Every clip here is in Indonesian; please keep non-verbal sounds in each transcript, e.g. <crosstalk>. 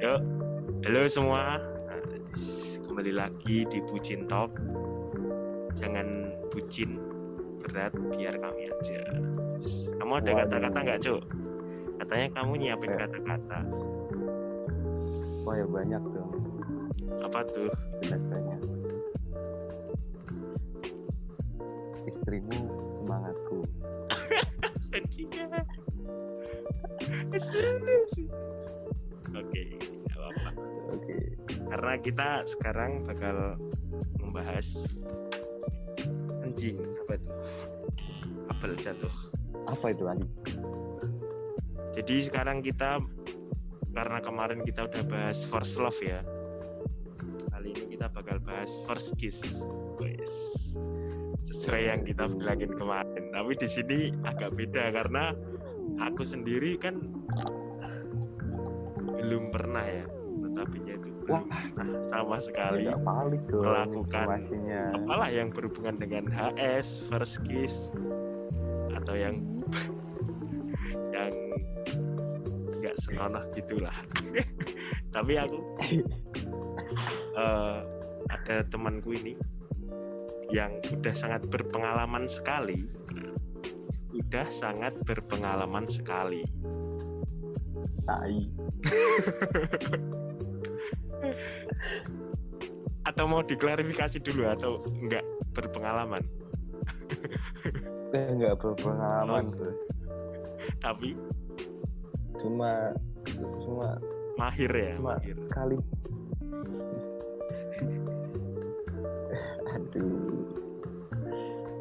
Yuk, halo semua. Kembali lagi di Bucin Talk. Jangan bucin berat, biar kami aja. Kamu ada kata-kata nggak, Cuk? Katanya kamu nyiapin Eh. kata-kata. Wah ya banyak dong Apa tuh? banyak. Istrimu semangatku. <laughs> Bajingan. Oke, apa-apa. Oke. Karena kita sekarang bakal membahas anjing apa itu? Kabel jatuh. Apa itu Andi? Jadi sekarang kita karena kemarin kita udah bahas first love ya. Kali ini kita bakal bahas first kiss. Wes. Sesuai yang kita bilangin kemarin. Tapi di sini agak beda karena aku sendiri kan belum pernah ya. Tetapinya itu belum pernah sama sekali dong melakukan informasinya. apalah yang berhubungan dengan HS, first kiss atau yang <laughs> yang nggak senonoh gitulah. <laughs> Tapi aku eh, ada temanku ini yang udah sangat berpengalaman sekali, udah sangat berpengalaman sekali. Tai. <laughs> Atau mau diklarifikasi dulu atau nggak berpengalaman? <laughs> Eh, nggak berpengalaman bro. Tapi Cuma cuma mahir ya, cuma mahir. sekali. Aduh.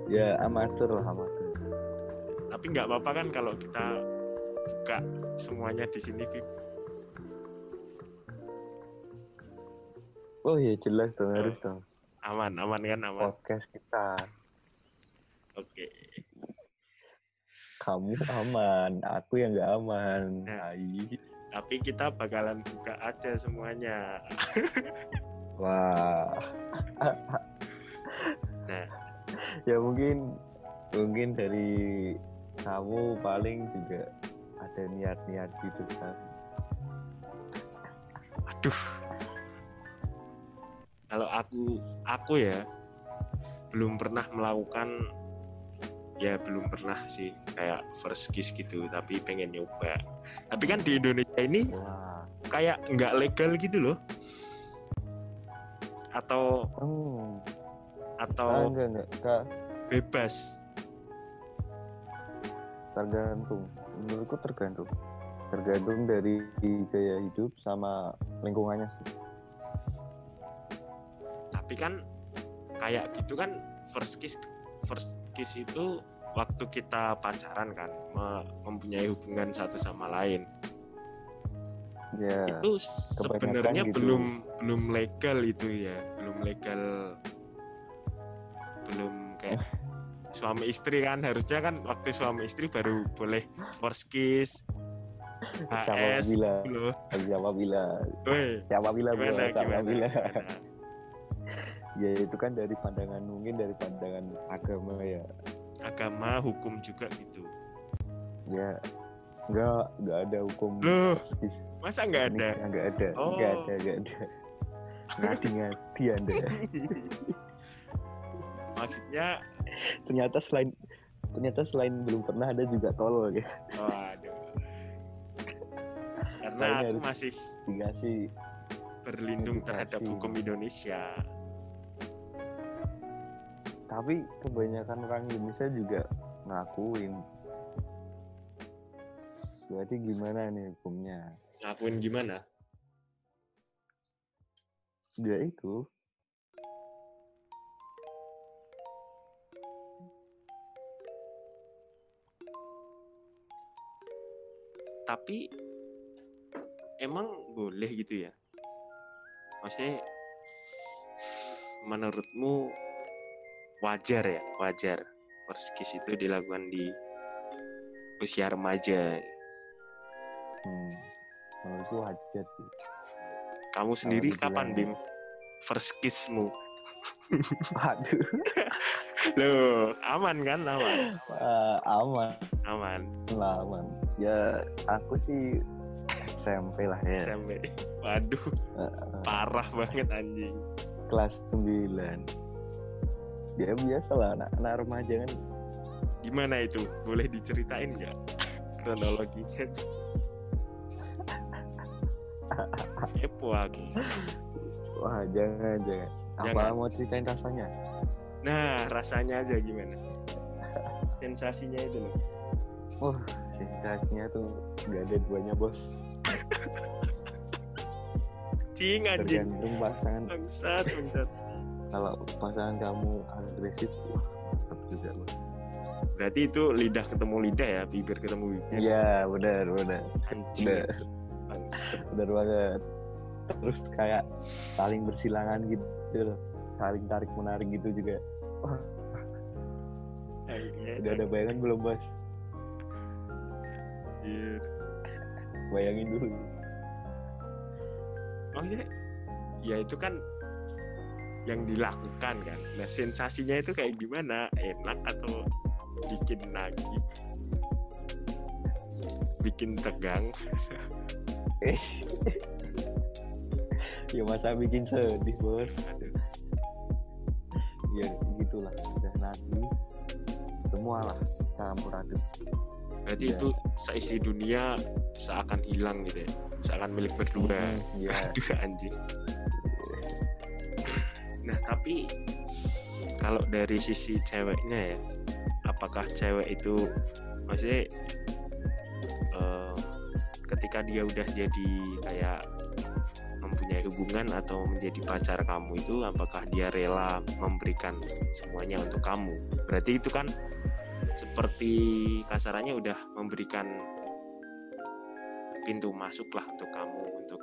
Ya amatir lah amatir. Tapi nggak apa-apa kan kalau kita buka semuanya di sini, Bib. Oh iya jelas dong harus dong. Aman, aman kan, aman. Podcast kita. Oke. Kamu aman, aku yang nggak aman. Nah. Tapi kita bakalan buka aja semuanya. <laughs> Wah. Nah. ya mungkin mungkin dari kamu paling juga ada niat-niat gitu kan. Aduh. Kalau aku, aku ya belum pernah melakukan ya belum pernah sih kayak first kiss gitu tapi pengen nyoba tapi kan di Indonesia ini Wah. kayak nggak legal gitu loh atau Hmm. Ah, atau enggak enggak Kak, bebas tergantung. Menurutku tergantung. Tergantung dari gaya hidup sama lingkungannya sih. tapi kan kayak gitu kan first kiss first kiss itu waktu kita pacaran kan me- mempunyai hubungan satu sama lain Ya. itu sebenarnya gitu. belum belum legal itu ya belum legal belum kayak <laughs> suami istri kan harusnya kan waktu suami istri baru boleh first kiss HS bila? Siapa bila? Woi, Siapa bila Siapa bila? <laughs> Ya itu kan dari pandangan mungkin dari pandangan agama ya. agama hukum juga gitu Ya enggak enggak ada hukum Loh. masa nggak ada Nikah Nggak ada. Oh. Nggak ada, nggak ada. Ngadi-ngadi Anda. <laughs> maksudnya ternyata selain ternyata selain belum pernah ada juga tolol ya. Waduh. Karena aku harus- masih Dikasih berlindung terhadap edukasi. hukum Indonesia. tapi kebanyakan orang Indonesia juga ngakuin. Berarti gimana nih hukumnya? Ngakuin gimana? Ya itu. Tapi emang boleh gitu ya? Maksudnya menurutmu wajar ya? Wajar first kiss itu dilakukan di usia remaja. Hmm. Menurutku wajar sih. Kamu sendiri dibilang- kapan Bim? First kissmu? Aduh. <laughs> Loh, aman kan? Aman. Wah, aman Aman. lah aman. Ya aku sih SMP lah ya. SMP waduh Heeh. parah banget anjing. Kelas 9 ya biasa lah anak, anak remaja kan. Gimana itu? Boleh diceritain nggak? <laughs> Kronologinya. Kepo aku. Wah jangan jangan. Apa Jangan. mau ceritain rasanya? Nah rasanya aja gimana? Sensasinya itu loh. Wah sensasinya tuh nggak ada duanya bos. Cing anjing. Tergantung pasangan. Bangsat bangsat. Kalau pasangan kamu agresif wah juga bos. Berarti itu lidah ketemu lidah ya bibir ketemu bibir. Iya benar benar. Anjing. Benar. Banget. Terus kayak saling bersilangan gitu loh. Saling tarik menarik gitu juga. Wah. Udah ada bayangan belum bos anjir. bayangin dulu. Oh ya ya itu kan yang dilakukan kan. Nah sensasinya itu kayak gimana? Enak atau bikin lagi bikin tegang? Eh <laughs> ya masa bikin sedih bos. Ya gitulah udah nanti semua lah campur aduk. Berarti Ya. itu seisi dunia seakan hilang gitu ya. Seakan milik berdua. Hmm, ya <laughs> aduh anjing. Nah tapi kalau dari sisi ceweknya ya apakah cewek itu maksudnya eh, ketika dia udah jadi kayak mempunyai hubungan atau menjadi pacar kamu itu apakah dia rela memberikan semuanya untuk kamu? Berarti itu kan seperti kasarannya udah memberikan pintu masuk lah untuk kamu untuk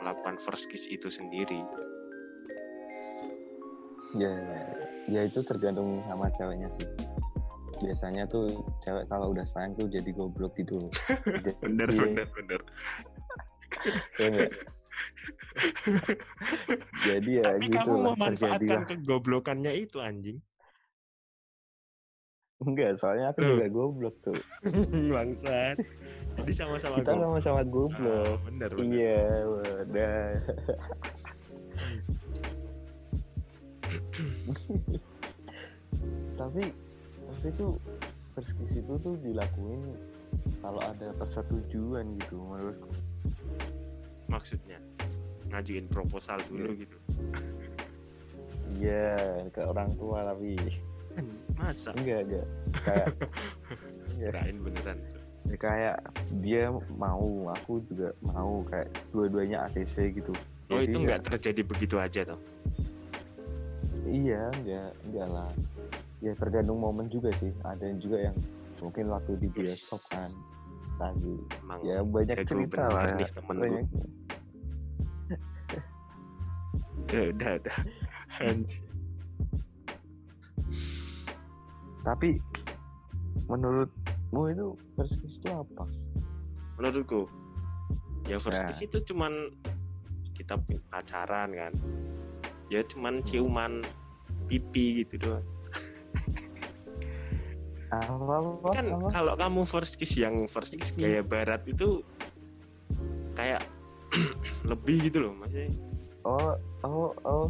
melakukan first kiss itu sendiri. Ya ya itu tergantung sama ceweknya sih. Biasanya tuh cewek kalau udah sayang tuh jadi goblok gitu. <laughs> Jadi- bener bener bener. Ya <laughs> jadi ya tapi gitu kamu memanfaatkan terjadilah kegoblokannya itu anjing enggak soalnya aku Loh. juga goblok tuh. <laughs> Bangsat. Jadi sama-sama kita goblok. sama-sama Ah, goblok bener bener. Iya udah <laughs> tapi tapi tuh perskis itu tuh dilakuin kalau ada persetujuan gitu menurutku. Maksudnya? Ngajuin proposal dulu gitu. Iya ke orang tua tapi <laughs> masa? Enggak enggak. Kayak <laughs> ya, kirain beneran ya kayak dia mau aku juga mau kayak dua-duanya ACC gitu. Oh Jadi itu ya, nggak terjadi begitu aja toh? Iya enggak enggak lah. Ya tergantung momen juga sih. Ada yang juga yang mungkin waktu di bioskop kan lagi emang ya banyak cerita lah. ya. nih temenku banyak. <laughs> Ya udah udah <laughs> tapi menurutmu itu first kiss itu apa menurutku ya first Ya. kiss itu cuman kita pacaran kan ya cuman ciuman pipi gitu doang apa apa, kan apa? kalau kamu first kiss yang first kiss Hmm. gaya barat itu kayak <clears throat> lebih gitu loh maksudnya oh oh oh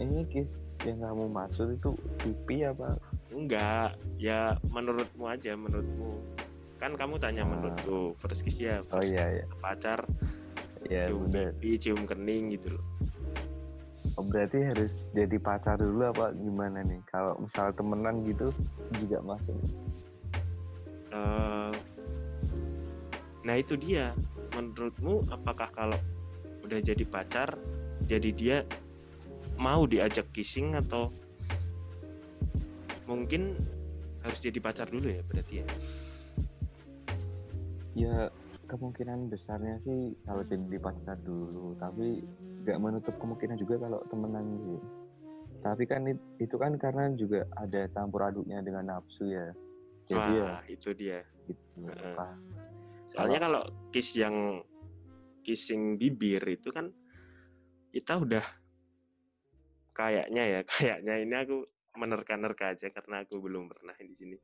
ini kiss yang kamu maksud itu pipi apa enggak ya menurutmu aja menurutmu. Kan kamu tanya Ah. menurutku first kiss ya oh first iya iya. pacar? Ya cium bener. pipi cium kening gitu loh. Oh, berarti harus jadi pacar dulu apa gimana nih? Kalau misal temenan gitu juga masuk? Eh, nah itu dia. Menurutmu apakah kalau udah jadi pacar jadi dia mau diajak kissing atau mungkin harus jadi pacar dulu ya berarti ya? Ya kemungkinan besarnya sih kalau jadi pacar dulu tapi nggak menutup kemungkinan juga kalau temenan gitu tapi kan it- itu kan karena juga ada campur aduknya dengan nafsu ya. Jadi ya wah itu dia. gitu apa soalnya kalau kiss yang kissing bibir itu kan kita udah kayaknya ya <laughs> kayaknya ini aku menerka-nerka aja karena aku belum pernah di sini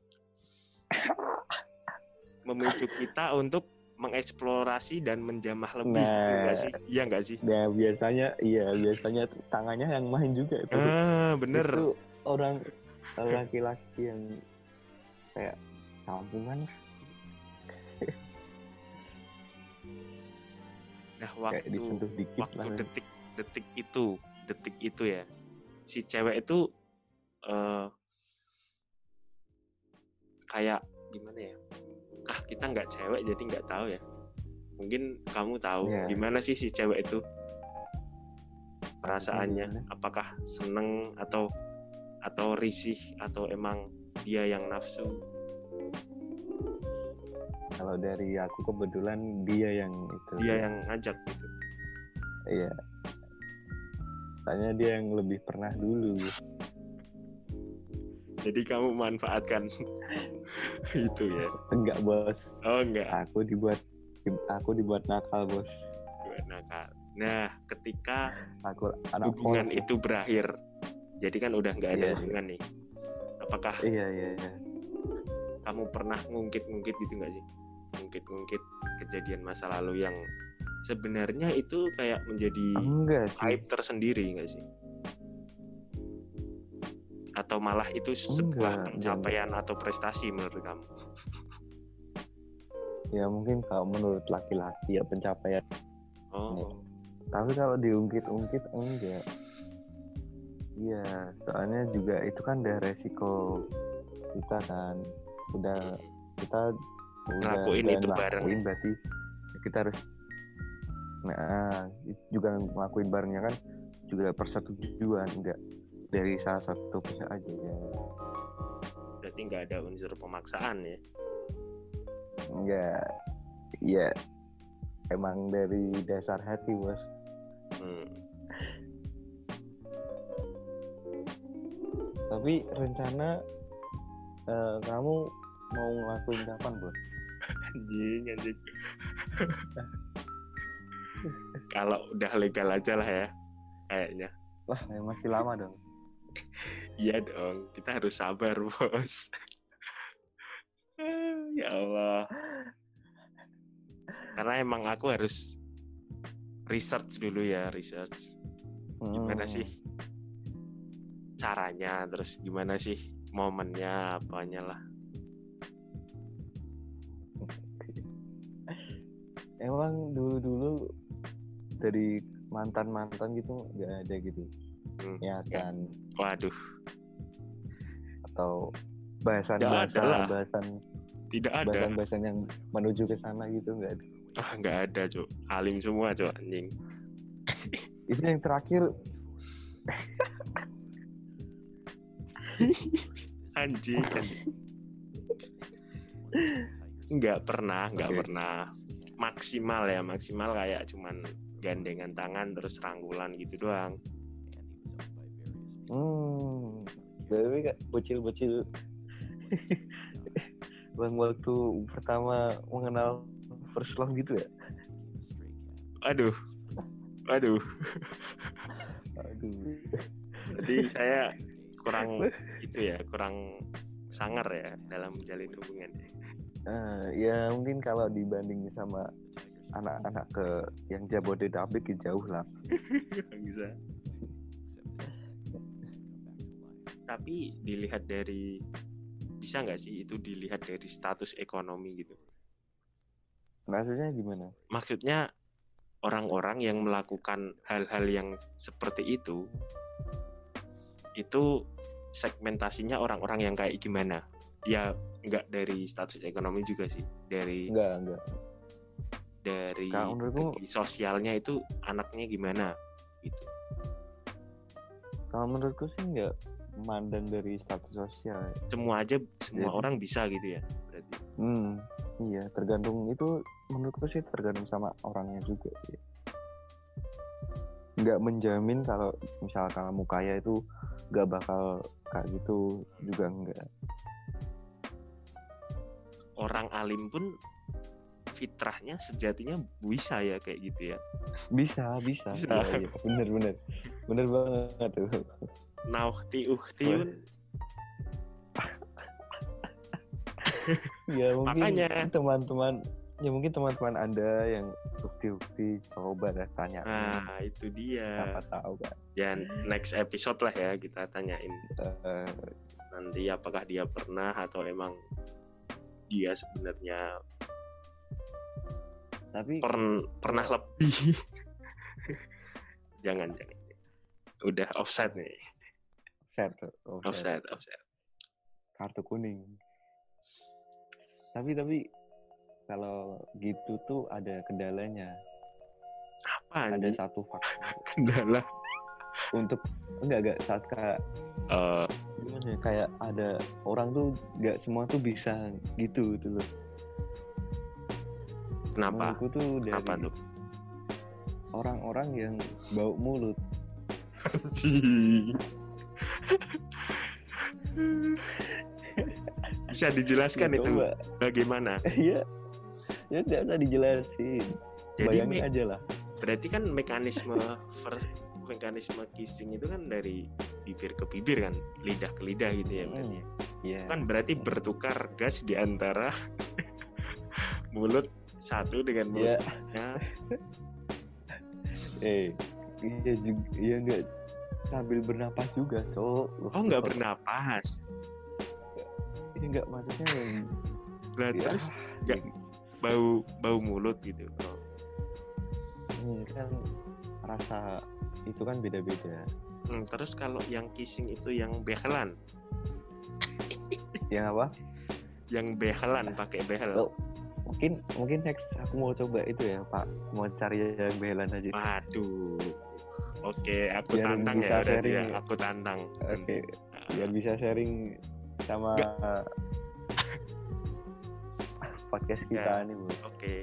memicu kita untuk mengeksplorasi dan menjamah lebih Nah. gitu nggak sih iya nggak sih Nah biasanya iya biasanya tangannya yang main juga itu. ah bener Itu orang laki-laki yang kayak kampungan nah kayak waktu disentuh dikit waktu lah. detik detik itu detik itu ya si cewek itu eh kayak gimana ya ah kita nggak cewek jadi nggak tahu ya mungkin kamu tahu Iya. gimana sih si cewek itu perasaannya gimana? apakah seneng atau atau risih atau emang dia yang nafsu Kalau dari aku kebetulan dia yang itu. dia yang ngajak gitu Iya. Soalnya dia yang lebih pernah dulu. Jadi kamu manfaatkan <laughs> itu ya Enggak bos. oh enggak Aku dibuat aku dibuat nakal bos. Buat nakal. Nah, ketika Aku anak hubungan pol. itu berakhir, jadi kan udah nggak ada Iya. hubungan nih. Apakah Iya iya iya. kamu pernah ngungkit-ngungkit gitu nggak sih? Ngungkit-ngungkit kejadian masa lalu yang sebenarnya itu kayak menjadi Enggak sih. aib tersendiri nggak sih? Atau malah itu sebuah Enggak, pencapaian atau prestasi menurut kamu? Ya mungkin kalau menurut laki-laki ya pencapaian. Oh, Tapi kalau diungkit-ungkit enggak. Iya, soalnya juga itu kan udah resiko kita kan. Udah kita udah Ngelakuin udah itu bareng. ngelakuin berarti kita harus nah juga ngelakuin barengnya kan juga persetujuan enggak dari salah satu pihak aja ya. Berarti nggak ada unsur pemaksaan ya? enggak iya. Emang dari dasar hati bos. Hmm. tapi rencana eh, kamu mau ngelakuin kapan bos? Anjing anjing. <laughs> Kalau udah legal aja lah ya kayaknya. Wah ya masih lama dong iya dong kita harus sabar bos. <laughs> Ya Allah. Karena emang aku harus research dulu ya research. Gimana Hmm. sih caranya terus gimana sih momennya apanya lah. Emang dulu dulu dari mantan mantan gitu nggak ada gitu Hmm, niatan waduh. Atau bahasan Nggak ada lah. bahasan bahasan tidak ada. bahasan bahasan yang menuju ke sana gitu nggak ada. Ah nggak ada cuk. Alim semua cuk anjing. Itu yang terakhir. Anjing. Nggak pernah nggak Oke. pernah. Maksimal ya maksimal kayak cuman gandengan tangan terus rangkulan gitu doang hmm. Tapi kayak bocil bocil <laughs> bang waktu pertama mengenal first love gitu ya? Aduh. Aduh. Aduh. Jadi saya kurang <laughs> itu ya kurang sangar ya dalam menjalin hubungan Ah, ya mungkin kalau dibanding sama anak-anak ke yang Jabodetabek ya jauh lah. <laughs> Bisa tapi dilihat dari bisa nggak sih itu dilihat dari status ekonomi gitu? Maksudnya gimana? Maksudnya orang-orang yang melakukan hal-hal yang seperti itu itu segmentasinya orang-orang yang kayak gimana? Ya nggak dari status ekonomi juga sih. Dari enggak enggak dari menurutku- sosialnya itu anaknya gimana? Gitu. Kalau menurutku sih enggak memandang dari status sosial. Ya. semua aja semua Jadi- orang bisa gitu ya berarti. Hmm iya tergantung itu menurutku sih tergantung sama orangnya juga sih. Nggak menjamin kalau misal kamu kaya itu nggak bakal kayak gitu juga enggak orang alim pun fitrahnya sejatinya bisa ya kayak gitu ya? Bisa bisa, Bisa. Iya, iya. bener bener. Bener banget tuh nauhti uhti <laughs> ya mungkin Makanya. teman-teman ya mungkin teman-teman anda yang bukti-bukti coba dah tanya Nah, itu dia. siapa tahu kan Ya next episode lah ya kita tanyain Eh, nanti apakah dia pernah atau emang dia sebenarnya tapi per- pernah lebih. <laughs> jangan jangan. Udah offset nih. Offset offset. Offset, offset. kartu kuning tapi tapi kalau gitu tuh ada kendalanya Apa ada anjing? satu faktor <laughs> kendala? untuk enggak enggak saat kayak Eh, gimana ya kayak ada orang tuh nggak semua tuh bisa gitu gitu loh kenapa? Menurutku tuh dari Apa tuh? orang-orang yang bau mulut. <laughs> Bisa dijelaskan Ya, itu bagaimana? <laughs> Iya, ya nggak usah dijelasin. Jadi Bayangin me- aja lah. berarti kan mekanisme first mekanisme kissing itu kan dari bibir ke bibir kan, lidah ke lidah gitu ya berarti. ya. Iya. Kan berarti bertukar gas di antara <laughs> mulut satu dengan Iya. mulutnya. Eh, iya juga, iya nggak sambil bernapas juga, cok. Oh nggak bernapas. Ini nggak maksudnya yang Lah ya, terus nggak bau bau mulut gitu. Oh. ini kan rasa itu kan beda-beda. Hmm, terus kalau yang kissing itu yang behelan, Yang apa? yang behelan pakai behel. Oh. Mungkin mungkin next aku mau coba itu ya, Pak. Mau cari yang behelan aja. Waduh. Oke, aku Biar tantang bisa ya sharing ya. ya. Aku tantang. Oke, biar bisa sharing sama <laughs> podcast kita nih, Bu. Oke.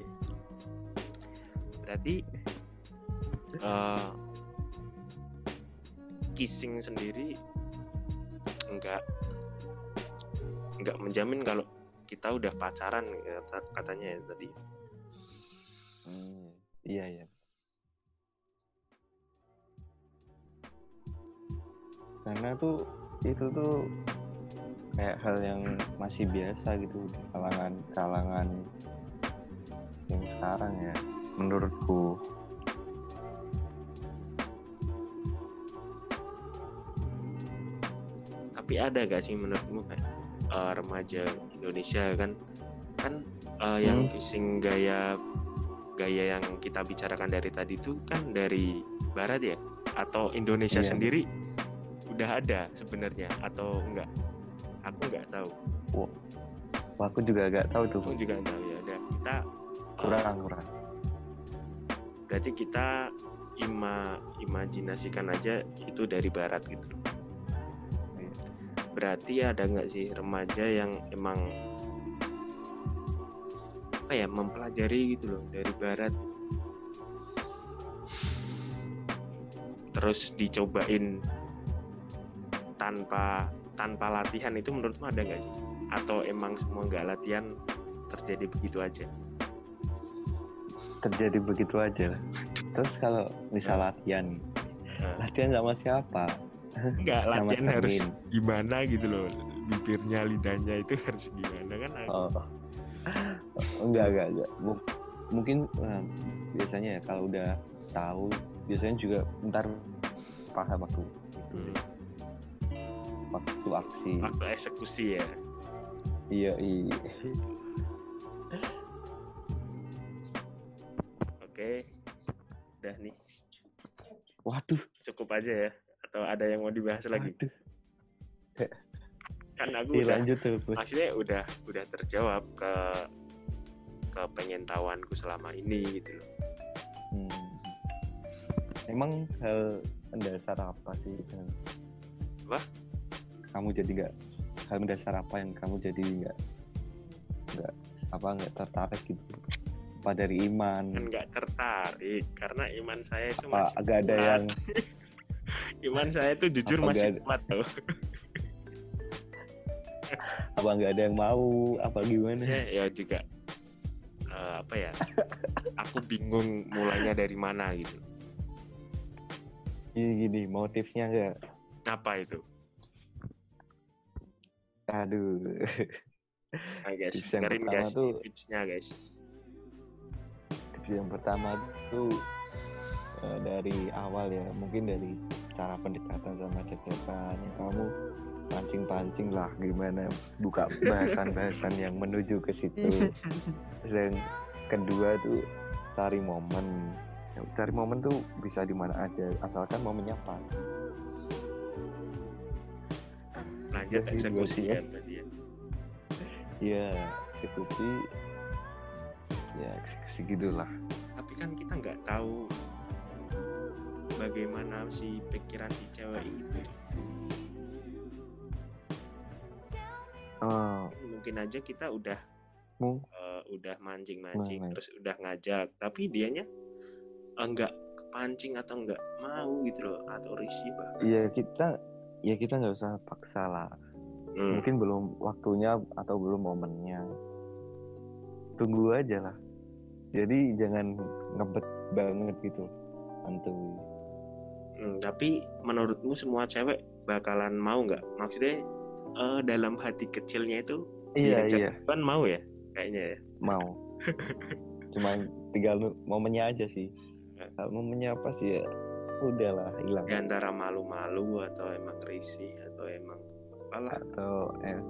Berarti eh kissing sendiri enggak enggak menjamin kalau kita udah pacaran kata- katanya ya tadi. Hmm, iya iya. Karena tuh itu tuh kayak hal yang masih biasa gitu di kalangan kalangan yang sekarang ya menurutku. Tapi ada gak sih menurutmu kayak eh, remaja Indonesia kan kan yang Hmm. kissing gaya gaya yang kita bicarakan dari tadi itu kan dari barat ya atau Indonesia Iya. sendiri udah ada sebenarnya atau enggak? Aku nggak tahu. Wah, aku juga agak tahu tuh aku juga nggak tahu ya. Udah kita eh, kurang kurang. berarti kita ima imajinasikan aja itu dari barat gitu. Berarti ada nggak sih remaja yang emang apa ya mempelajari gitu loh dari barat? Terus dicobain tanpa tanpa latihan itu menurutmu ada nggak sih atau emang semua nggak latihan terjadi begitu aja Terjadi begitu aja. Terus kalau misal latihan, Nah. latihan sama siapa? nggak Sama latihan harus temen. gimana gitu loh bibirnya lidahnya itu harus gimana kan Oh. enggak, enggak, enggak. Mu- Mungkin eh, biasanya ya kalau udah tahu, biasanya juga ntar paham waktu Hmm, waktu aksi. waktu eksekusi ya Iya, iya. oke udah nih Waduh, cukup aja ya atau ada yang mau dibahas lagi waduh. kan aku Iya, udah lanjut tuh, maksudnya udah udah terjawab ke ke pengen tahuanku selama ini gitu loh Hmm. Emang hal mendasar apa sih? Apa? Kamu jadi nggak hal mendasar apa yang kamu jadi nggak nggak apa nggak tertarik gitu? Apa dari iman? nggak tertarik karena iman saya itu Apa masih agak ada yang <laughs> iman saya itu jujur Apa masih ada- kuat loh apa nggak ada yang mau? Apa gimana? saya ya juga eh, apa ya <laughs> aku bingung mulainya dari mana gitu Gini gini, motifnya nggak? apa itu Aduh. nah, guys. Tips yang dengerin pertama guys tuh- tipsnya guys. Tips yang pertama tuh eh, dari awal ya mungkin dari cara pendekatan sama cetetan kamu pancing-pancing lah gimana? Buka bahasan-bahasan yang menuju ke situ. <laughs> Dan kedua tuh cari momen. Cari momen tuh bisa di mana aja asalkan momennya pas lanjut Jadi dua eksekusi ya. kan berarti ya. ya eksekusi. Ya eksekusi gitulah. Tapi kan kita nggak tahu bagaimana si pikiran si cewek itu. Oh mungkin aja kita udah mung eh, udah mancing-mancing Nah, terus udah ngajak. Tapi dianya enggak kepancing atau enggak mau gitu loh atau risih bahkan ya kita ya kita nggak usah paksa lah. Hmm, mungkin belum waktunya atau belum momennya. Tunggu aja lah. Jadi jangan ngebet banget gitu. Santuy. Hmm, tapi menurutmu semua cewek bakalan mau nggak? Maksudnya eh, dalam hati kecilnya itu iya iya. kan mau ya? Kayaknya ya. Mau. <laughs> Cuma tinggal momennya aja sih. Ya. momennya apa sih ya udahlah hilang Di antara malu-malu atau emang risih atau emang apalah. Atau eh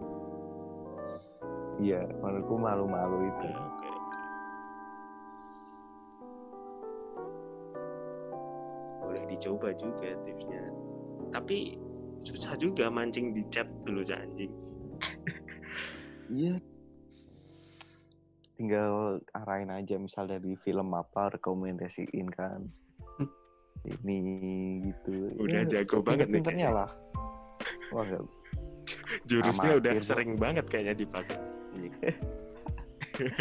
iya menurutku malu-malu itu. Ya, oke. boleh dicoba juga tipsnya. Tapi susah juga mancing di chat dulu anjing. Iya. Tinggal arahin aja misal dari film apa rekomendasiin kan ini gitu. Udah jago banget nih pinternya lah. Wah <laughs> jurusnya udah Amatir, Bro. sering banget kayaknya dipakai. <laughs>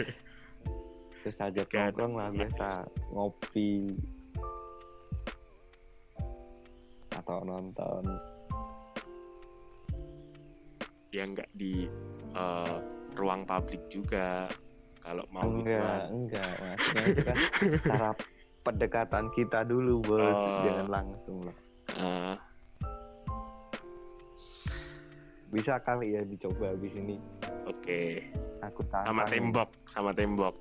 Terus ajak Gak ada nongkrong lah biasa ngopi. Atau nonton. Ya nggak di eh, ruang publik juga. Kalau mau enggak enggak maksudnya <laughs> itu kan cara pendekatan kita dulu bos. Oh. jangan langsung lah. Eh, bisa kali ya dicoba habis ini. Oke. Aku tantang sama tembok sama tembok.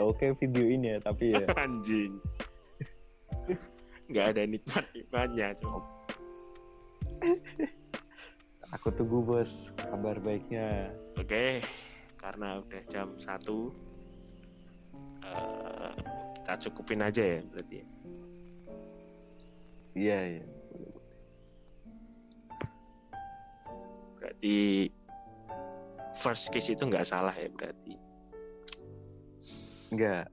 Oke video ini ya tapi ya. <laughs> Anjing. Nggak ada nikmat nikmatnya cuma aku tunggu bos kabar baiknya. Oke, karena udah jam satu, kita cukupin aja ya berarti. ya. iya iya Berarti first kiss itu nggak salah ya berarti. enggak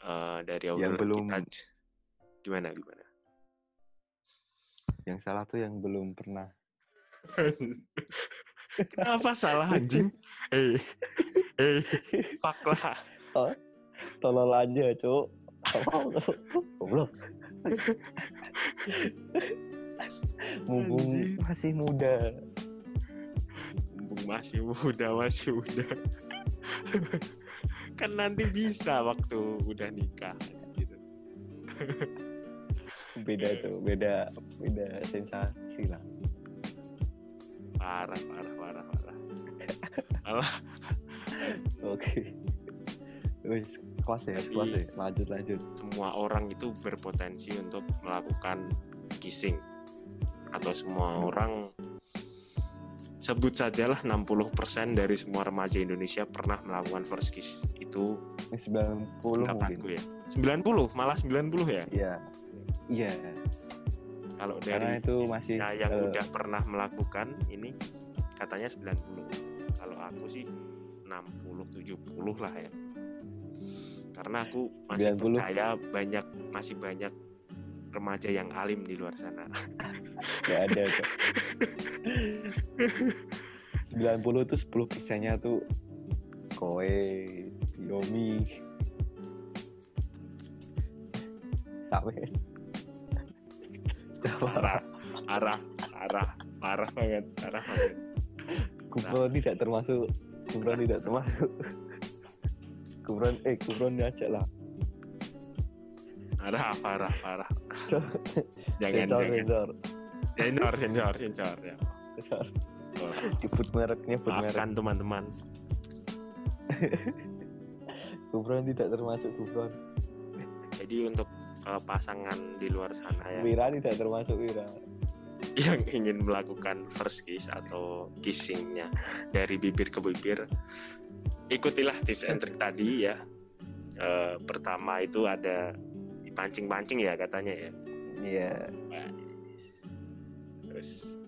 Eh, dari Yang obrolan belum- kita gimana gimana? yang salah tuh yang belum pernah <laughs> Kenapa salah anjing? <laughs> Eh, eh, fuck lah. Tolol aja cuk. Goblok. Mumpung masih muda. Mumpung masih muda, masih muda. <laughs> kan nanti bisa waktu udah nikah gitu. beda tuh beda beda sensasi lah. Parah, parah, parah, parah. <laughs> Oke wis kelas ya kelas ya. Lanjut lanjut. semua orang itu berpotensi untuk melakukan kissing. Atau semua orang sebut sajalah 60% dari semua remaja Indonesia pernah melakukan first kiss. Itu Ini 90 mungkin. pendapatku ya? 90 malah 90 ya? Iya. Iya. Kalau Karena dari itu masih, yang eh, udah pernah melakukan ini katanya 90 kalau aku sih 60 70 lah ya karena aku masih 90. percaya banyak masih banyak remaja yang alim di luar sana. <laughs> Nggak ada kok 90 tuh 10 persennya tuh koe yomi. Sampai. Parah parah parah parah banget parah banget. Kupron tidak termasuk Kupron tidak termasuk Kupron eh Kupron aja lah. Parah parah parah. <laughs> Jangan sensor jangan. sensor. Sensor sensor sensor ya. Sensor. Oh, nyebut merek nyebut merek. Teman-teman. <laughs> Gufron tidak termasuk Gufron. Jadi untuk uh, pasangan di luar sana ya. Wira tidak termasuk Wira. <laughs> yang ingin melakukan first kiss atau kissingnya dari bibir ke bibir, ikutilah tips and trick tadi ya. Eh, pertama itu ada dipancing-pancing ya katanya ya. Iya. Terus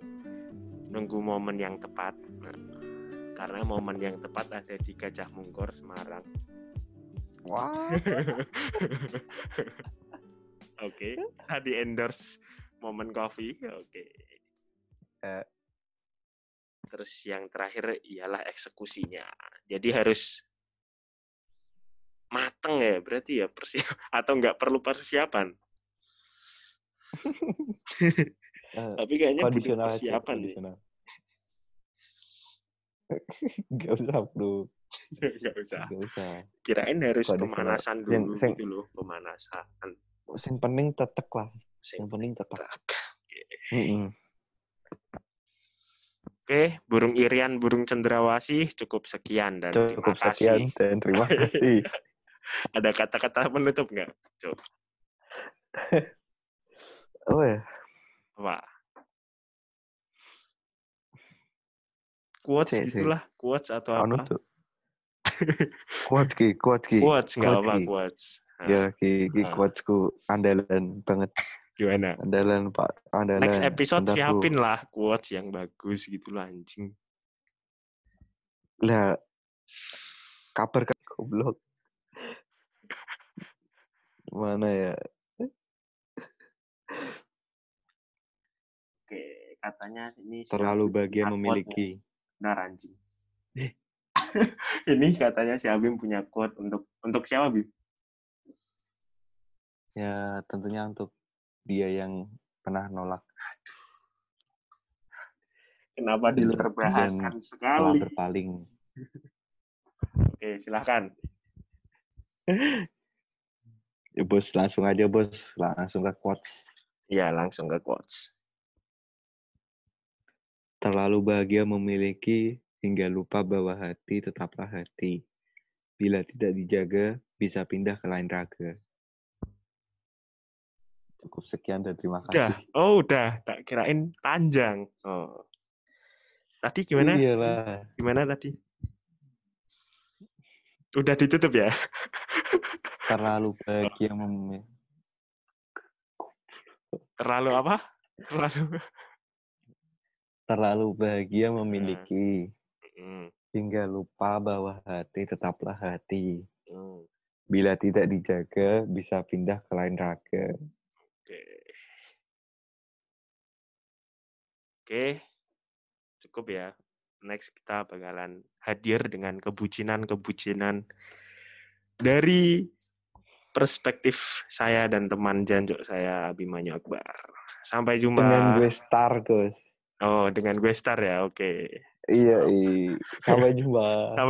nunggu momen yang tepat. Nah, karena momen yang tepat ada di Gajah Mungkur Semarang. Wah. <laughs> Oke, tadi endorse momen coffee. Oke. Eh. Terus yang terakhir ialah eksekusinya. Jadi harus mateng ya berarti ya persiap <laughs> atau nggak perlu persiapan. Eh, Tapi kayaknya butuh persiapan nih. <laughs> Gak usah bro, <laughs> nggak usah. gak usah. Kirain harus pemanasan dulu yang- gitu loh, pemanasan. Yang penting tetek lah, Sing yang penting tetek. Oke, burung irian, burung cendrawasih cukup sekian dan Cukup terima sekian kasih. dan terima <laughs> kasih. Ada kata-kata penutup nggak? Coba. <laughs> Oh ya, Apa? Quotes sih. gitulah, quotes atau anu apa? Kuat <laughs> ki, kuat ki. Quotes nggak quotes, apa quotes. Ya ki, ki Ah. quotesku andalan banget, Gimana? andalan pak, andalan. Next episode Bentar, bro. siapin lah quotes yang bagus gitu lah anjing. Lah, kabar kan goblok. Mana ya? Oke, katanya ini Terlalu bahagia memiliki. benar anjing. <laughs> ini katanya si Abim punya quote untuk untuk siapa Bim? Ya, tentunya untuk dia yang pernah nolak Kenapa di luar Dan bahasan telah sekali? berpaling. Oke, silahkan. Ya bos, langsung aja bos, langsung ke quotes. Iya, langsung ke quotes. Terlalu bahagia memiliki hingga lupa bahwa hati tetaplah hati. Bila tidak dijaga, bisa pindah ke lain raga. Cukup sekian dan terima Udah. kasih. Oh, udah. Tak kirain panjang. Oh. Tadi gimana? Iyalah. Gimana tadi? Udah ditutup ya? <laughs> Terlalu bahagia memiliki. Terlalu apa? Terlalu. <laughs> Terlalu bahagia memiliki Hmm, hingga lupa bahwa hati tetaplah hati. hmm. Bila tidak dijaga, bisa pindah ke lain raga. Oke. Cukup ya. Next kita bakalan hadir dengan kebucinan-kebucinan dari perspektif saya dan teman janjuk saya Abimanyu Akbar. Sampai jumpa. Dengan gue star, Gus. Oh, dengan gue star ya. Oke. Iya, iya. Sampai jumpa. Sampai